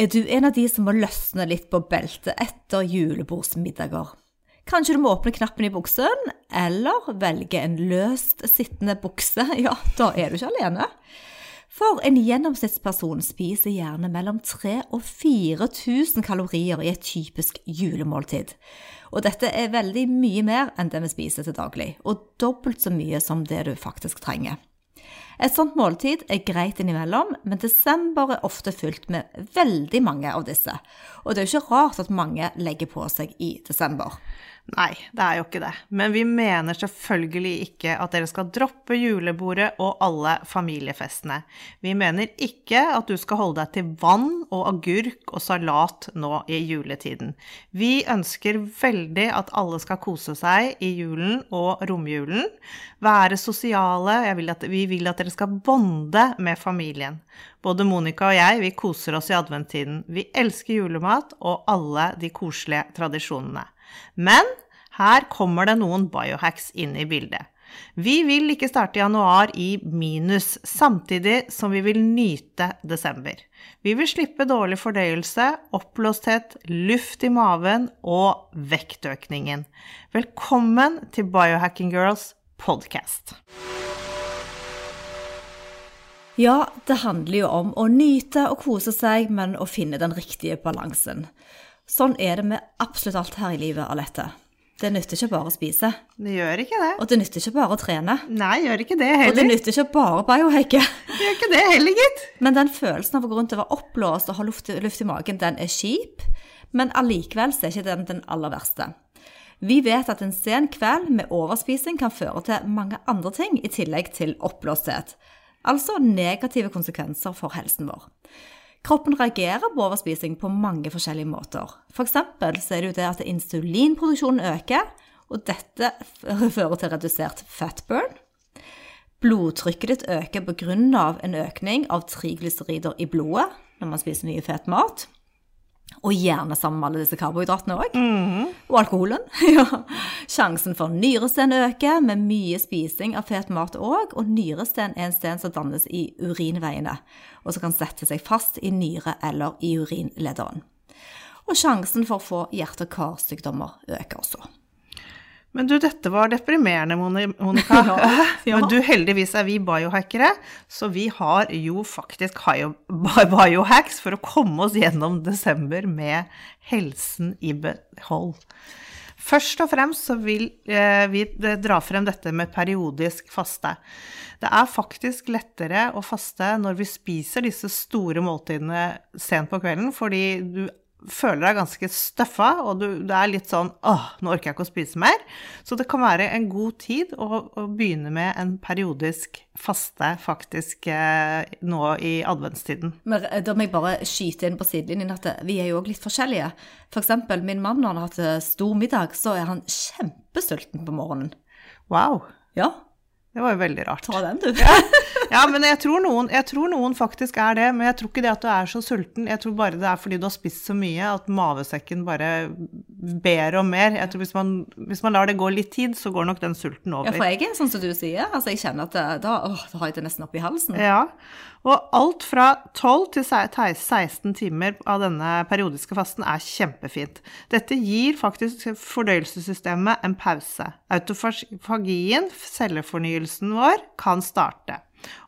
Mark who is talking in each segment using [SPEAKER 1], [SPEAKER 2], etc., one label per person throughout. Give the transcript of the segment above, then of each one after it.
[SPEAKER 1] Er du en av de som må løsne litt på beltet etter julebordsmiddager? Kanskje du må åpne knappen i buksen, eller velge en løst sittende bukse? Ja, da er du ikke alene. For en gjennomsnittsperson spiser gjerne mellom 3000 og 4000 kalorier i et typisk julemåltid. Og dette er veldig mye mer enn det vi spiser til daglig, og dobbelt så mye som det du faktisk trenger. Et sånt måltid er greit innimellom, men desember er ofte fylt med veldig mange av disse. Og det er jo ikke rart at mange legger på seg i desember.
[SPEAKER 2] Nei, det er jo ikke det. Men vi mener selvfølgelig ikke at dere skal droppe julebordet og alle familiefestene. Vi mener ikke at du skal holde deg til vann og agurk og salat nå i juletiden. Vi ønsker veldig at alle skal kose seg i julen og romjulen. Være sosiale. Vil at, vi vil at dere skal bonde med familien. Både Monica og jeg, vi koser oss i adventtiden. Vi elsker julemat og alle de koselige tradisjonene. Men her kommer det noen biohacks inn i bildet. Vi vil ikke starte januar i minus, samtidig som vi vil nyte desember. Vi vil slippe dårlig fordøyelse, oppblåsthet, luft i maven og vektøkningen. Velkommen til Biohacking Girls podcast.
[SPEAKER 1] Ja, det handler jo om å nyte og kose seg, men å finne den riktige balansen. Sånn er det med absolutt alt her i livet, Alette. Det nytter ikke bare å spise.
[SPEAKER 2] Det gjør ikke det.
[SPEAKER 1] Og det nytter ikke bare å trene.
[SPEAKER 2] Nei, gjør ikke det heller.
[SPEAKER 1] Og det nytter ikke bare å biohacke.
[SPEAKER 2] Det gjør ikke det heller, gitt.
[SPEAKER 1] Men den følelsen av å gå rundt og være oppblåst og ha luft, luft i magen, den er kjip. Men allikevel så er ikke den den aller verste. Vi vet at en sen kveld med overspising kan føre til mange andre ting i tillegg til oppblåsthet. Altså negative konsekvenser for helsen vår. Kroppen reagerer på overspising på mange forskjellige måter. For eksempel så er det jo det at insulinproduksjonen øker, og dette fører til redusert fatburn. Blodtrykket ditt øker pga. en økning av triglycerider i blodet når man spiser mye fet mat. Og gjerne sammen med alle disse karbohydratene òg.
[SPEAKER 2] Mm.
[SPEAKER 1] Og alkoholen. ja. Sjansen for nyresten øker med mye spising av fet mat òg. Og nyresten er en sten som dannes i urinveiene, og som kan sette seg fast i nyre eller i urinlederen. Og sjansen for å få hjerte- og karsykdommer øker også.
[SPEAKER 2] Men du, dette var deprimerende, Monica. ja, ja. Men du, heldigvis er vi biohackere, så vi har jo faktisk biohacks for å komme oss gjennom desember med helsen i behold. Først og fremst så vil eh, vi dra frem dette med periodisk faste. Det er faktisk lettere å faste når vi spiser disse store måltidene sent på kvelden, fordi du føler deg ganske støffa, og du, det er litt sånn åh, nå orker jeg ikke å spise mer. Så det kan være en god tid å, å begynne med en periodisk faste faktisk eh, nå i adventstiden.
[SPEAKER 1] Men eh, da må jeg bare skyte inn på sidelinjen at vi er jo òg litt forskjellige. For eksempel min mann, når han har hatt eh, stor middag, så er han kjempesulten på morgenen.
[SPEAKER 2] Wow.
[SPEAKER 1] Ja,
[SPEAKER 2] det var jo veldig rart.
[SPEAKER 1] Ta den, du.
[SPEAKER 2] ja. ja, men jeg tror, noen, jeg tror, noen, faktisk er det. Men jeg tror ikke det at du er så sulten. Jeg tror bare det er fordi du har spist så mye at mavesekken bare ber om mer. Jeg tror hvis man, hvis man lar det gå litt tid, så går nok den sulten over.
[SPEAKER 1] Ja, for jeg er sånn som du sier. Altså, jeg kjenner at da, åh, da har jeg det nesten oppi halsen.
[SPEAKER 2] Ja. Og alt fra 12 til 16 timer av denne periodiske fasten er kjempefint. Dette gir faktisk fordøyelsessystemet en pause. Autofagien, cellefornyelsen vår, kan starte.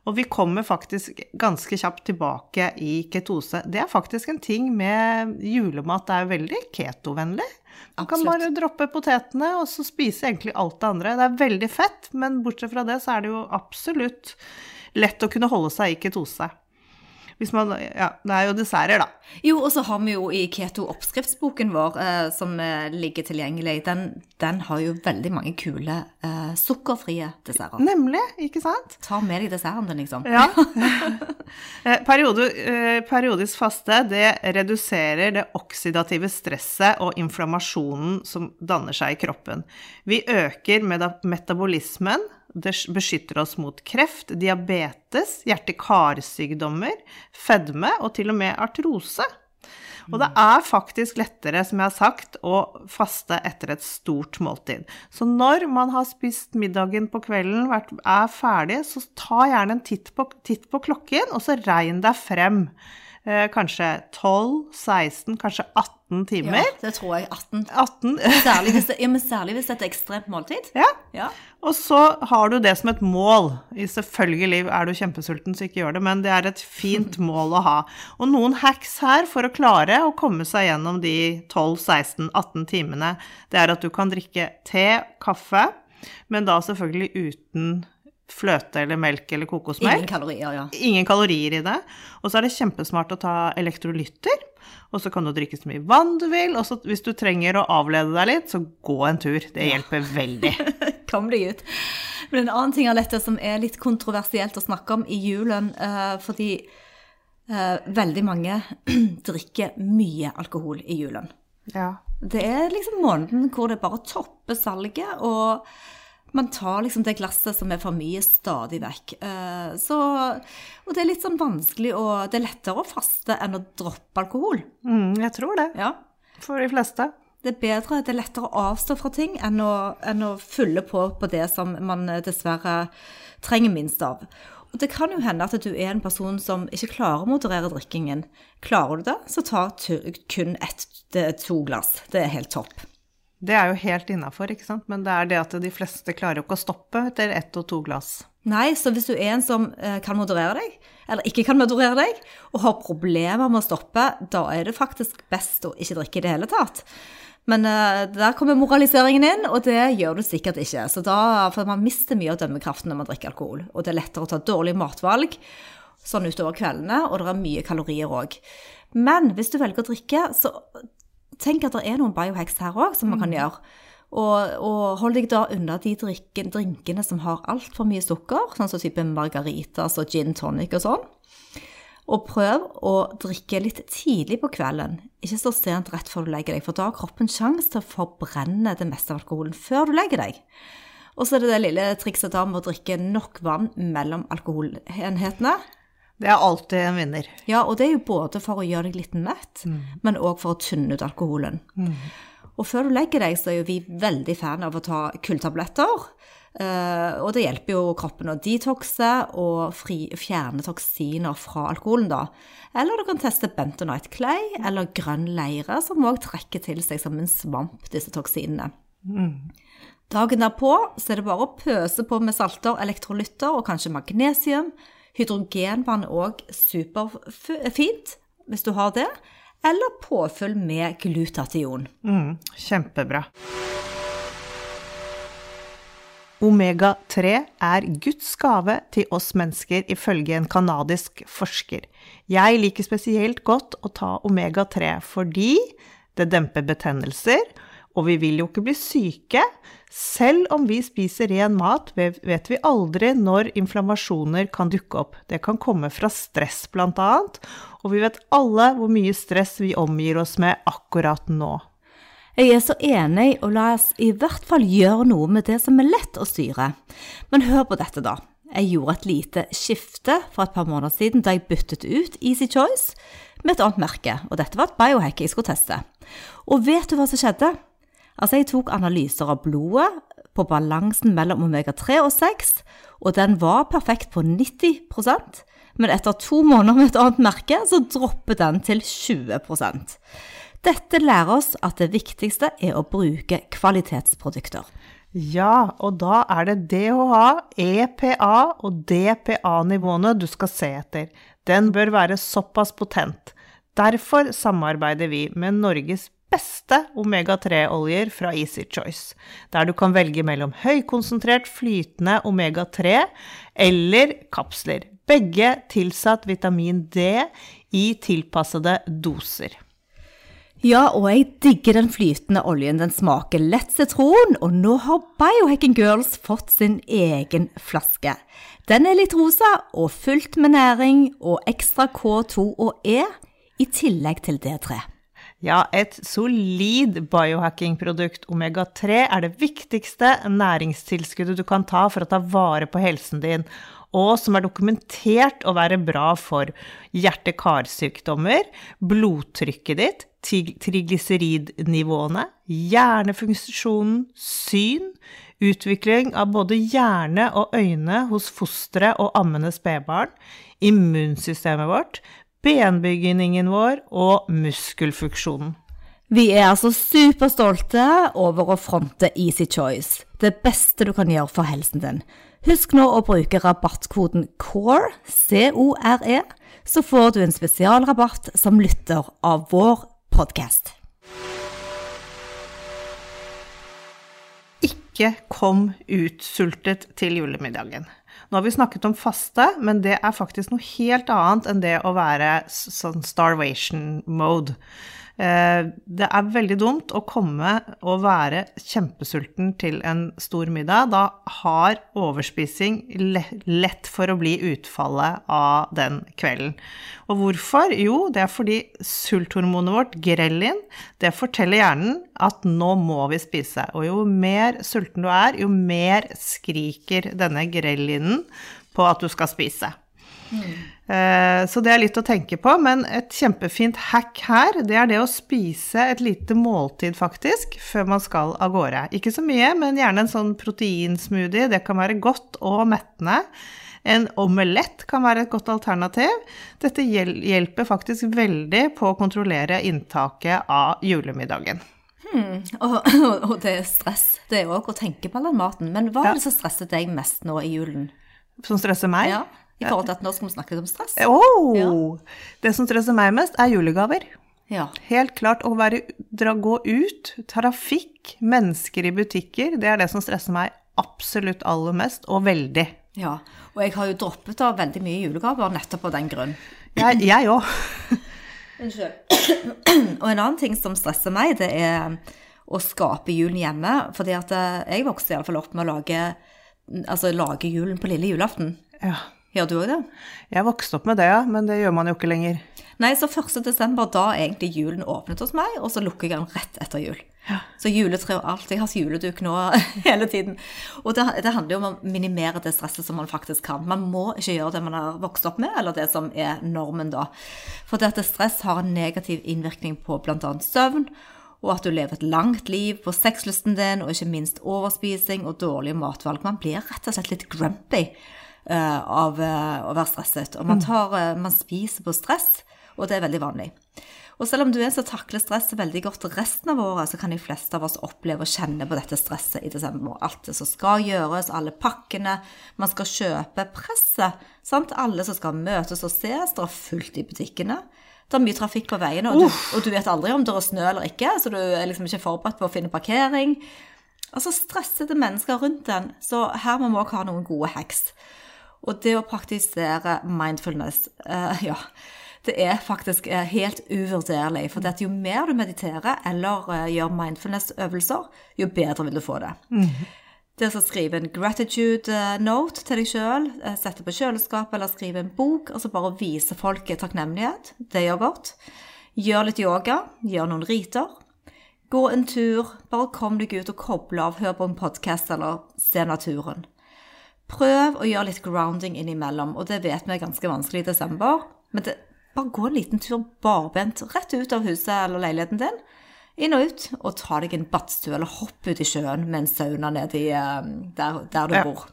[SPEAKER 2] Og vi kommer faktisk ganske kjapt tilbake i ketose. Det er faktisk en ting med julemat. Det er veldig ketovennlig. Man kan bare droppe potetene og så spise egentlig alt det andre. Det er veldig fett, men bortsett fra det så er det jo absolutt lett å kunne holde seg i ketose. Man, ja, det er jo desserter, da.
[SPEAKER 1] Jo, og så har vi jo i Keto-oppskriftsboken vår, eh, som eh, ligger tilgjengelig, den, den har jo veldig mange kule eh, sukkerfrie desserter.
[SPEAKER 2] Nemlig, ikke sant?
[SPEAKER 1] Ta med deg desserten din, liksom.
[SPEAKER 2] Ja. Eh, Periode, eh, periodisk faste det reduserer det oksidative stresset og inflammasjonen som danner seg i kroppen. Vi øker metabolismen, det beskytter oss mot kreft, diabetes, hjerte-karsykdommer, fedme og til og med artrose. Og det er faktisk lettere, som jeg har sagt, å faste etter et stort måltid. Så når man har spist middagen på kvelden, er ferdig, så ta gjerne en titt på, titt på klokken, og så regn deg frem. Eh, kanskje 12, 16, kanskje 18 timer.
[SPEAKER 1] Ja, det tror jeg. 18.
[SPEAKER 2] 18.
[SPEAKER 1] Særlig hvis det, ja, særlig hvis det er et ekstremt måltid.
[SPEAKER 2] Ja.
[SPEAKER 1] Ja.
[SPEAKER 2] Og så har du det som et mål. I Selvfølgelig er du kjempesulten, så ikke gjør det, men det er et fint mål å ha. Og noen hacks her for å klare å komme seg gjennom de 12-16-18 timene, det er at du kan drikke te, kaffe, men da selvfølgelig uten fløte eller melk eller kokosmelk.
[SPEAKER 1] Ingen kalorier, ja.
[SPEAKER 2] Ingen kalorier i det. Og så er det kjempesmart å ta elektrolytter. Og så kan du drikke så mye vann du vil. Og så hvis du trenger å avlede deg litt, så gå en tur. Det hjelper veldig.
[SPEAKER 1] Kom deg ut. Men en annen ting av dette som er litt kontroversielt å snakke om i julen, uh, fordi uh, veldig mange drikker mye alkohol i julen.
[SPEAKER 2] Ja.
[SPEAKER 1] Det er liksom måneden hvor det bare topper salget, og man tar liksom det glasset som er for mye, stadig vekk. Eh, Så, og det er litt sånn vanskelig å Det er lettere å faste enn å droppe alkohol.
[SPEAKER 2] Mm, jeg tror det.
[SPEAKER 1] Ja.
[SPEAKER 2] For de fleste.
[SPEAKER 1] Det er bedre, det er lettere å avstå fra ting enn å, enn å fylle på på det som man eh, dessverre trenger minst av. Og det kan jo hende at du er en person som ikke klarer å moderere drikkingen. Klarer du det, så ta kun ett-to glass. Det er helt topp.
[SPEAKER 2] Det er jo helt innafor, ikke sant. Men det er det at de fleste klarer jo ikke å stoppe etter ett og to glass.
[SPEAKER 1] Nei, så hvis du er en som eh, kan moderere deg, eller ikke kan moderere deg, og har problemer med å stoppe, da er det faktisk best å ikke drikke i det hele tatt. Men uh, der kommer moraliseringen inn, og det gjør du sikkert ikke. Så da, for man mister mye av dømmekraften når man drikker alkohol, og det er lettere å ta dårlige matvalg sånn utover kveldene, og det er mye kalorier òg. Men hvis du velger å drikke, så tenk at det er noen biohacks her òg som man kan gjøre. Og, og hold deg da unna de drikken, drinkene som har altfor mye sukker, sånn som type margaritas og gin tonic og sånn. Og prøv å drikke litt tidlig på kvelden, ikke så sent rett før du legger deg, for da har kroppen sjanse til å forbrenne det meste av alkoholen før du legger deg. Og så er det det lille trikset da med å drikke nok vann mellom alkoholenhetene.
[SPEAKER 2] Det er alltid en vinner.
[SPEAKER 1] Ja, og det er jo både for å gjøre deg litt mett, men òg for å tynne ut alkoholen. Og før du legger deg, så er jo vi veldig fan av å ta kulltabletter. Eh, og det hjelper jo kroppen å detoxe og fri, fjerne toksiner fra alkoholen, da. Eller du kan teste bentonite clay eller grønn leire, som òg trekker til seg som en svamp disse toksinene. Dagen derpå så er det bare å pøse på med salter, elektrolytter og kanskje magnesium. Hydrogenvann er òg superfint hvis du har det. Eller påfyll med glutation.
[SPEAKER 2] Mm, kjempebra. Omega-3 er Guds gave til oss mennesker, ifølge en kanadisk forsker. Jeg liker spesielt godt å ta omega-3 fordi det demper betennelser, og vi vil jo ikke bli syke. Selv om vi spiser ren mat, vet vi aldri når inflammasjoner kan dukke opp. Det kan komme fra stress, blant annet, og vi vet alle hvor mye stress vi omgir oss med akkurat nå.
[SPEAKER 1] Jeg er så enig, og la oss i hvert fall gjøre noe med det som er lett å styre. Men hør på dette, da. Jeg gjorde et lite skifte for et par måneder siden da jeg byttet ut Easy Choice med et annet merke, og dette var et biohack jeg skulle teste. Og vet du hva som skjedde? Altså, jeg tok analyser av blodet på balansen mellom omega-3 og 6, og den var perfekt på 90% men etter to måneder med et annet merke, så dropper den til 20% Dette lærer oss at det viktigste er å bruke kvalitetsprodukter.
[SPEAKER 2] Ja, og da er det DHA, EPA og DPA-nivåene du skal se etter. Den bør være såpass potent. Derfor samarbeider vi med Norges beste omega-3-oljer fra Easy Choice, der du kan velge mellom høykonsentrert flytende omega-3 eller kapsler. begge tilsatt vitamin D i tilpassede doser.
[SPEAKER 1] Ja, og jeg digger den flytende oljen. Den smaker lett sitron, og nå har Biohacking Girls fått sin egen flaske. Den er litt rosa og fullt med næring og ekstra K2 og E, i tillegg til D3.
[SPEAKER 2] Ja, et solid biohacking-produkt. Omega-3 er det viktigste næringstilskuddet du kan ta for å ta vare på helsen din, og som er dokumentert å være bra for hjerte-karsykdommer, blodtrykket ditt, triglyseridnivåene, hjernefunksjonen, syn, utvikling av både hjerne og øyne hos fostre og ammende spedbarn, immunsystemet vårt, benbygningen vår og muskelfunksjonen.
[SPEAKER 1] Vi er altså superstolte over å fronte Easy Choice, det beste du kan gjøre for helsen din. Husk nå å bruke rabattkoden CORE, C-O-R-E, så får du en spesialrabatt som lytter av vår podkast.
[SPEAKER 2] Ikke kom utsultet til julemiddagen. Nå har vi snakket om faste, men det er faktisk noe helt annet enn det å være sånn starvation mode. Eh, det er veldig dumt å komme og være kjempesulten til en stor middag. Da har overspising lett for å bli utfallet av den kvelden. Og hvorfor? Jo, det er fordi sulthormonet vårt, grellin, det forteller hjernen at nå må vi spise. Og jo mer sulten du er, jo mer skriker denne grellinen på at du skal spise. Mm. Så det er litt å tenke på, men et kjempefint hack her, det er det å spise et lite måltid, faktisk, før man skal av gårde. Ikke så mye, men gjerne en sånn proteinsmoothie. Det kan være godt og mettende. En omelett kan være et godt alternativ. Dette hjelper faktisk veldig på å kontrollere inntaket av julemiddagen.
[SPEAKER 1] Hmm. Og, og, det er stress. Det òg å tenke på all den maten. Men hva er det som stresser deg mest nå i julen?
[SPEAKER 2] Som stresser meg?
[SPEAKER 1] Ja. I forhold til at nå skal vi snakke om stress.
[SPEAKER 2] Oh, ja. Det som stresser meg mest, er julegaver.
[SPEAKER 1] Ja.
[SPEAKER 2] Helt klart. Å være, dra, gå ut, trafikk, mennesker i butikker, det er det som stresser meg absolutt aller mest, og veldig.
[SPEAKER 1] Ja, og jeg har jo droppet av veldig mye julegaver nettopp av den grunn.
[SPEAKER 2] Jeg òg.
[SPEAKER 1] Unnskyld. og en annen ting som stresser meg, det er å skape julen hjemme. Fordi at eh, jeg vokste iallfall opp med å lage, altså, lage julen på lille julaften.
[SPEAKER 2] Ja.
[SPEAKER 1] Gjør du òg det?
[SPEAKER 2] Jeg vokste opp med det, ja, men det gjør man jo ikke lenger.
[SPEAKER 1] Nei, så 1. desember, da egentlig julen åpnet hos meg, og så lukker jeg den rett etter jul.
[SPEAKER 2] Ja.
[SPEAKER 1] Så juletre og alt. Jeg har juleduk nå hele tiden. Og det, det, handler jo om å minimere det stresset som man faktisk kan. Man må ikke gjøre det man har vokst opp med, eller det som er normen da. For dette stress har en negativ innvirkning på bl.a. søvn, og at du lever et langt liv på sexlysten din, og ikke minst overspising og dårlige matvalg. Man blir rett og slett litt grumpy. Eh, av eh, å være stresset. Og man, mm. tar, eh, man spiser på stress, og det er veldig vanlig. Og selv om du er en som takler stresset veldig godt resten av året, så kan de fleste av oss oppleve å kjenne på dette stresset i desember. Alt det som skal gjøres, alle pakkene man skal kjøpe, presset. Sant? Alle som skal møtes og ses. Det er fullt i butikkene. Det er mye trafikk på veiene, og, og, du vet aldri om det er snø eller ikke, så du er liksom ikke forberedt på å finne parkering. Altså stressede mennesker rundt den. Så her må vi òg ha noen gode hacks. Og det å praktisere mindfulness, uh, ja, det er faktisk uh, helt uvurderlig. For jo mer du mediterer eller uh, gjør mindfulness-øvelser, jo bedre vil du få det. Mm. Det å skrive en gratitude note til deg sjøl, sette på kjøleskapet eller skrive en bok, altså bare vise folk takknemlighet, det gjør godt. Gjør litt yoga, gjør noen riter. Gå en tur, bare kom deg ut og koble av, hør på en podkast eller se naturen. Prøv å gjøre litt grounding innimellom, og det vet vi er ganske vanskelig i desember. Men det, bare gå en liten tur barbent rett ut av huset eller leiligheten din. Inn og ut, og ta deg en badstue eller hopp ut i sjøen med en sauna nedi eh, der, der du ja. bor.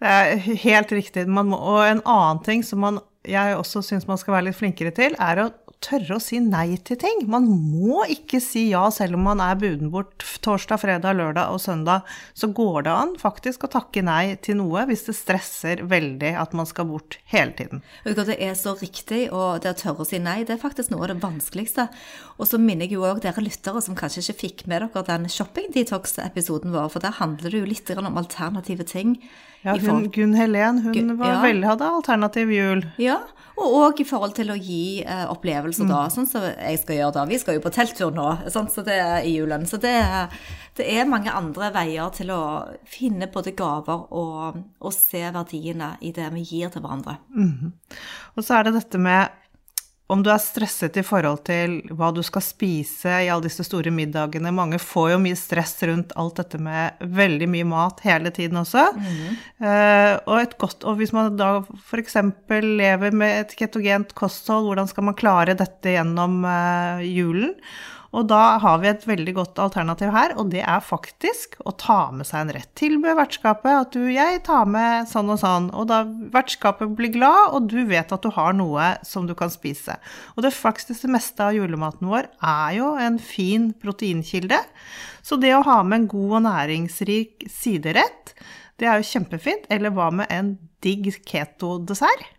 [SPEAKER 2] Det er helt riktig. Må, og en annen ting som man, jeg også syns man skal være litt flinkere til, er å tørre å si nei til ting. Man må ikke si ja selv om man er buden bort torsdag, fredag, lørdag og søndag. Så går det an faktisk å takke nei til noe hvis det stresser veldig at man skal bort hele tiden.
[SPEAKER 1] Det er så riktig, og det å tørre å si nei, det er faktisk noe av det vanskeligste. Og så minner jeg jo òg dere lyttere som kanskje ikke fikk med dere den shopping detox-episoden vår, for der handler det jo litt om alternative ting.
[SPEAKER 2] Ja, hun, Gunn Helen hun Gun, var ja. veldig, hadde alternativ jul.
[SPEAKER 1] Ja, og òg i forhold til å gi eh, opplevelser, mm. da. Sånn som jeg skal gjøre da. Vi skal jo på telttur nå, sånn så det er i julen. Så det, det, er mange andre veier til å finne både gaver og, og se verdiene i det vi gir til hverandre.
[SPEAKER 2] Mm. Og så er det dette med om du er stresset i forhold til hva du skal spise i alle disse store middagene Mange får jo mye stress rundt alt dette med veldig mye mat hele tiden også. Mm. Uh, og, et godt, og hvis man da f.eks. lever med et ketogent kosthold, hvordan skal man klare dette gjennom uh, julen? Og da har vi et veldig godt alternativ her, og det er faktisk å ta med seg en rett. Tilby vertskapet at du, jeg tar med sånn og sånn, og da vertskapet blir glad, og du vet at du har noe som du kan spise. Og det faktisk det meste av julematen vår er jo en fin proteinkilde. Så det å ha med en god og næringsrik siderett, det er jo kjempefint. Eller hva med en digg keto-dessert?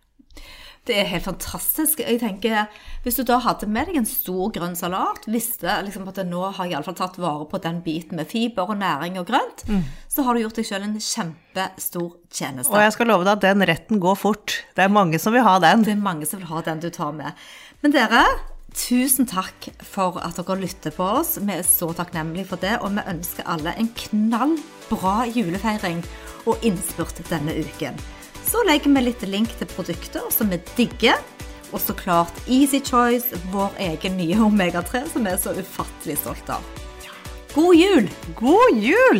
[SPEAKER 1] Det er helt fantastisk. Jeg tenker, Hvis du da hadde med deg en stor grønn salat, visste liksom at nå har jeg iallfall tatt vare på den biten med fiber og næring og grønt, mm. så har du gjort deg sjøl en kjempestor tjeneste.
[SPEAKER 2] Og jeg skal love deg at den retten går fort. Det er mange som vil ha den.
[SPEAKER 1] Det er mange som vil ha den du tar med. Men dere, tusen takk for at dere lytter på oss. Vi er så takknemlige for det, og vi ønsker alle en knallbra julefeiring og innspurt denne uken. Så legger vi litt link til produkter som vi digger. Og så klart Easy Choice, vår egen nye Omega-3, som vi er så ufattelig stolte av. God jul!
[SPEAKER 2] God jul!